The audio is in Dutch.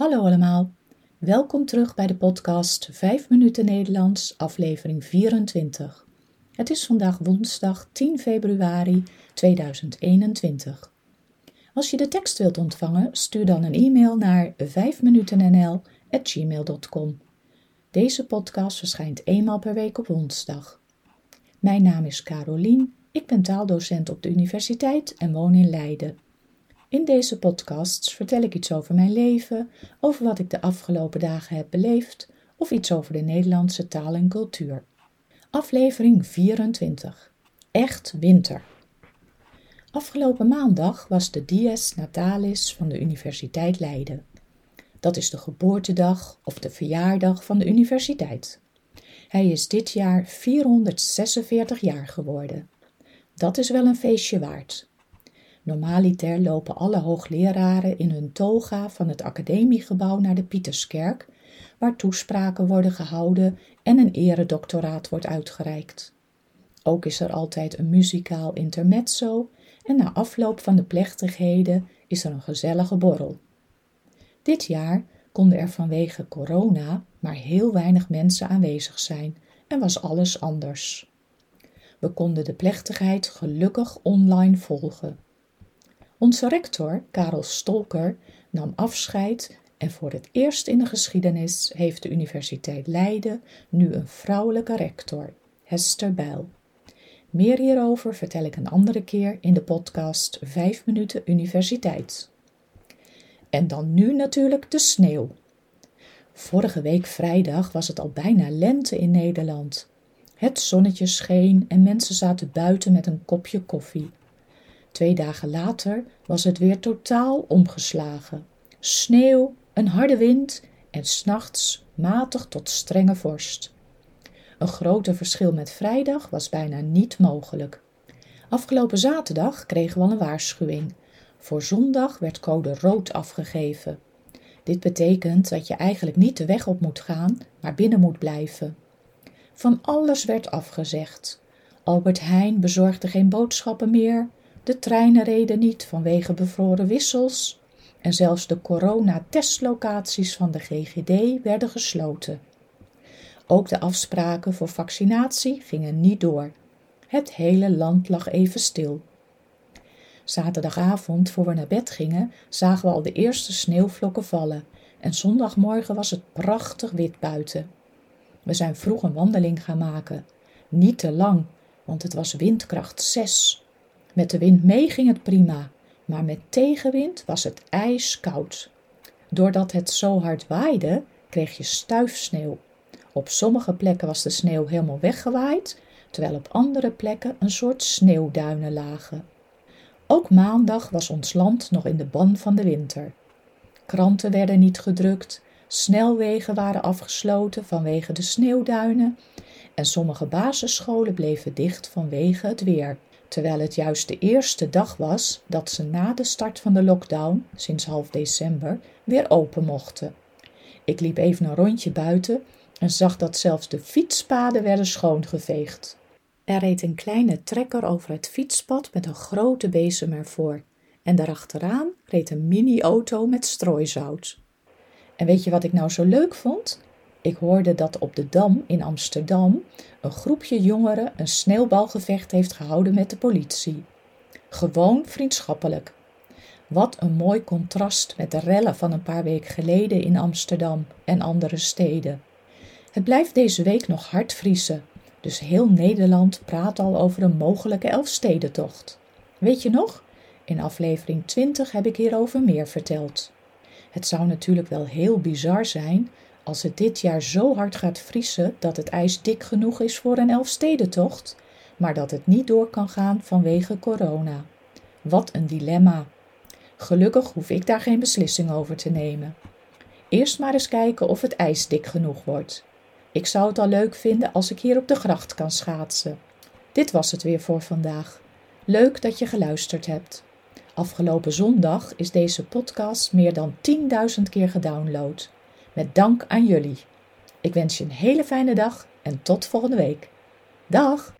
Hallo allemaal, welkom terug bij de podcast 5 minuten Nederlands, aflevering 24. Het is vandaag woensdag 10 februari 2021. Als je de tekst wilt ontvangen, stuur dan een e-mail naar 5minutennl.gmail.com. Deze podcast verschijnt eenmaal per week op woensdag. Mijn naam is Carolien, ik ben taaldocent op de universiteit en woon in Leiden. In deze podcasts vertel ik iets over mijn leven, over wat ik de afgelopen dagen heb beleefd of iets over de Nederlandse taal en cultuur. Aflevering 24. Echt winter. Afgelopen maandag was de Dies Natalis van de Universiteit Leiden. Dat is de geboortedag of de verjaardag van de universiteit. Hij is dit jaar 446 jaar geworden. Dat is wel een feestje waard. Normaliter lopen alle hoogleraren in hun toga van het academiegebouw naar de Pieterskerk, waar toespraken worden gehouden en een eredoctoraat wordt uitgereikt. Ook is er altijd een muzikaal intermezzo en na afloop van de plechtigheden is er een gezellige borrel. Dit jaar konden er vanwege corona maar heel weinig mensen aanwezig zijn en was alles anders. We konden de plechtigheid gelukkig online volgen. Onze rector, Karel Stolker, nam afscheid en voor het eerst in de geschiedenis heeft de Universiteit Leiden nu een vrouwelijke rector, Hester Bijl. Meer hierover vertel ik een andere keer in de podcast 5 minuten universiteit. En dan nu natuurlijk de sneeuw. Vorige week vrijdag was het al bijna lente in Nederland. Het zonnetje scheen en mensen zaten buiten met een kopje koffie. Twee dagen later was het weer totaal omgeslagen. Sneeuw, een harde wind en s'nachts matig tot strenge vorst. Een groter verschil met vrijdag was bijna niet mogelijk. Afgelopen zaterdag kregen we een waarschuwing. Voor zondag werd code rood afgegeven. Dit betekent dat je eigenlijk niet de weg op moet gaan, maar binnen moet blijven. Van alles werd afgezegd. Albert Heijn bezorgde geen boodschappen meer, de treinen reden niet vanwege bevroren wissels en zelfs de coronatestlocaties van de GGD werden gesloten. Ook de afspraken voor vaccinatie gingen niet door. Het hele land lag even stil. Zaterdagavond, voor we naar bed gingen, zagen we al de eerste sneeuwvlokken vallen en zondagmorgen was het prachtig wit buiten. We zijn vroeg een wandeling gaan maken. Niet te lang, want het was windkracht 6. Met de wind mee ging het prima, maar met tegenwind was het ijskoud. Doordat het zo hard waaide, kreeg je stuifsneeuw. Op sommige plekken was de sneeuw helemaal weggewaaid, terwijl op andere plekken een soort sneeuwduinen lagen. Ook maandag was ons land nog in de ban van de winter. Kranten werden niet gedrukt, snelwegen waren afgesloten vanwege de sneeuwduinen en sommige basisscholen bleven dicht vanwege het weer terwijl het juist de eerste dag was dat ze na de start van de lockdown, sinds half december, weer open mochten. Ik liep even een rondje buiten en zag dat zelfs de fietspaden werden schoongeveegd. Er reed een kleine trekker over het fietspad met een grote bezem ervoor en daarachteraan reed een mini-auto met strooizout. En weet je wat ik nou zo leuk vond? Ik hoorde dat op de Dam in Amsterdam een groepje jongeren een sneeuwbalgevecht heeft gehouden met de politie. Gewoon vriendschappelijk. Wat een mooi contrast met de rellen van een paar weken geleden in Amsterdam en andere steden. Het blijft deze week nog hard vriezen, dus heel Nederland praat al over een mogelijke Elfstedentocht. Weet je nog? In aflevering 20 heb ik hierover meer verteld. Het zou natuurlijk wel heel bizar zijn als het dit jaar zo hard gaat vriezen dat het ijs dik genoeg is voor een Elfstedentocht, maar dat het niet door kan gaan vanwege corona. Wat een dilemma. Gelukkig hoef ik daar geen beslissing over te nemen. Eerst maar eens kijken of het ijs dik genoeg wordt. Ik zou het al leuk vinden als ik hier op de gracht kan schaatsen. Dit was het weer voor vandaag. Leuk dat je geluisterd hebt. Afgelopen zondag is deze podcast meer dan 10.000 keer gedownload. Met dank aan jullie. Ik wens je een hele fijne dag en tot volgende week. Dag!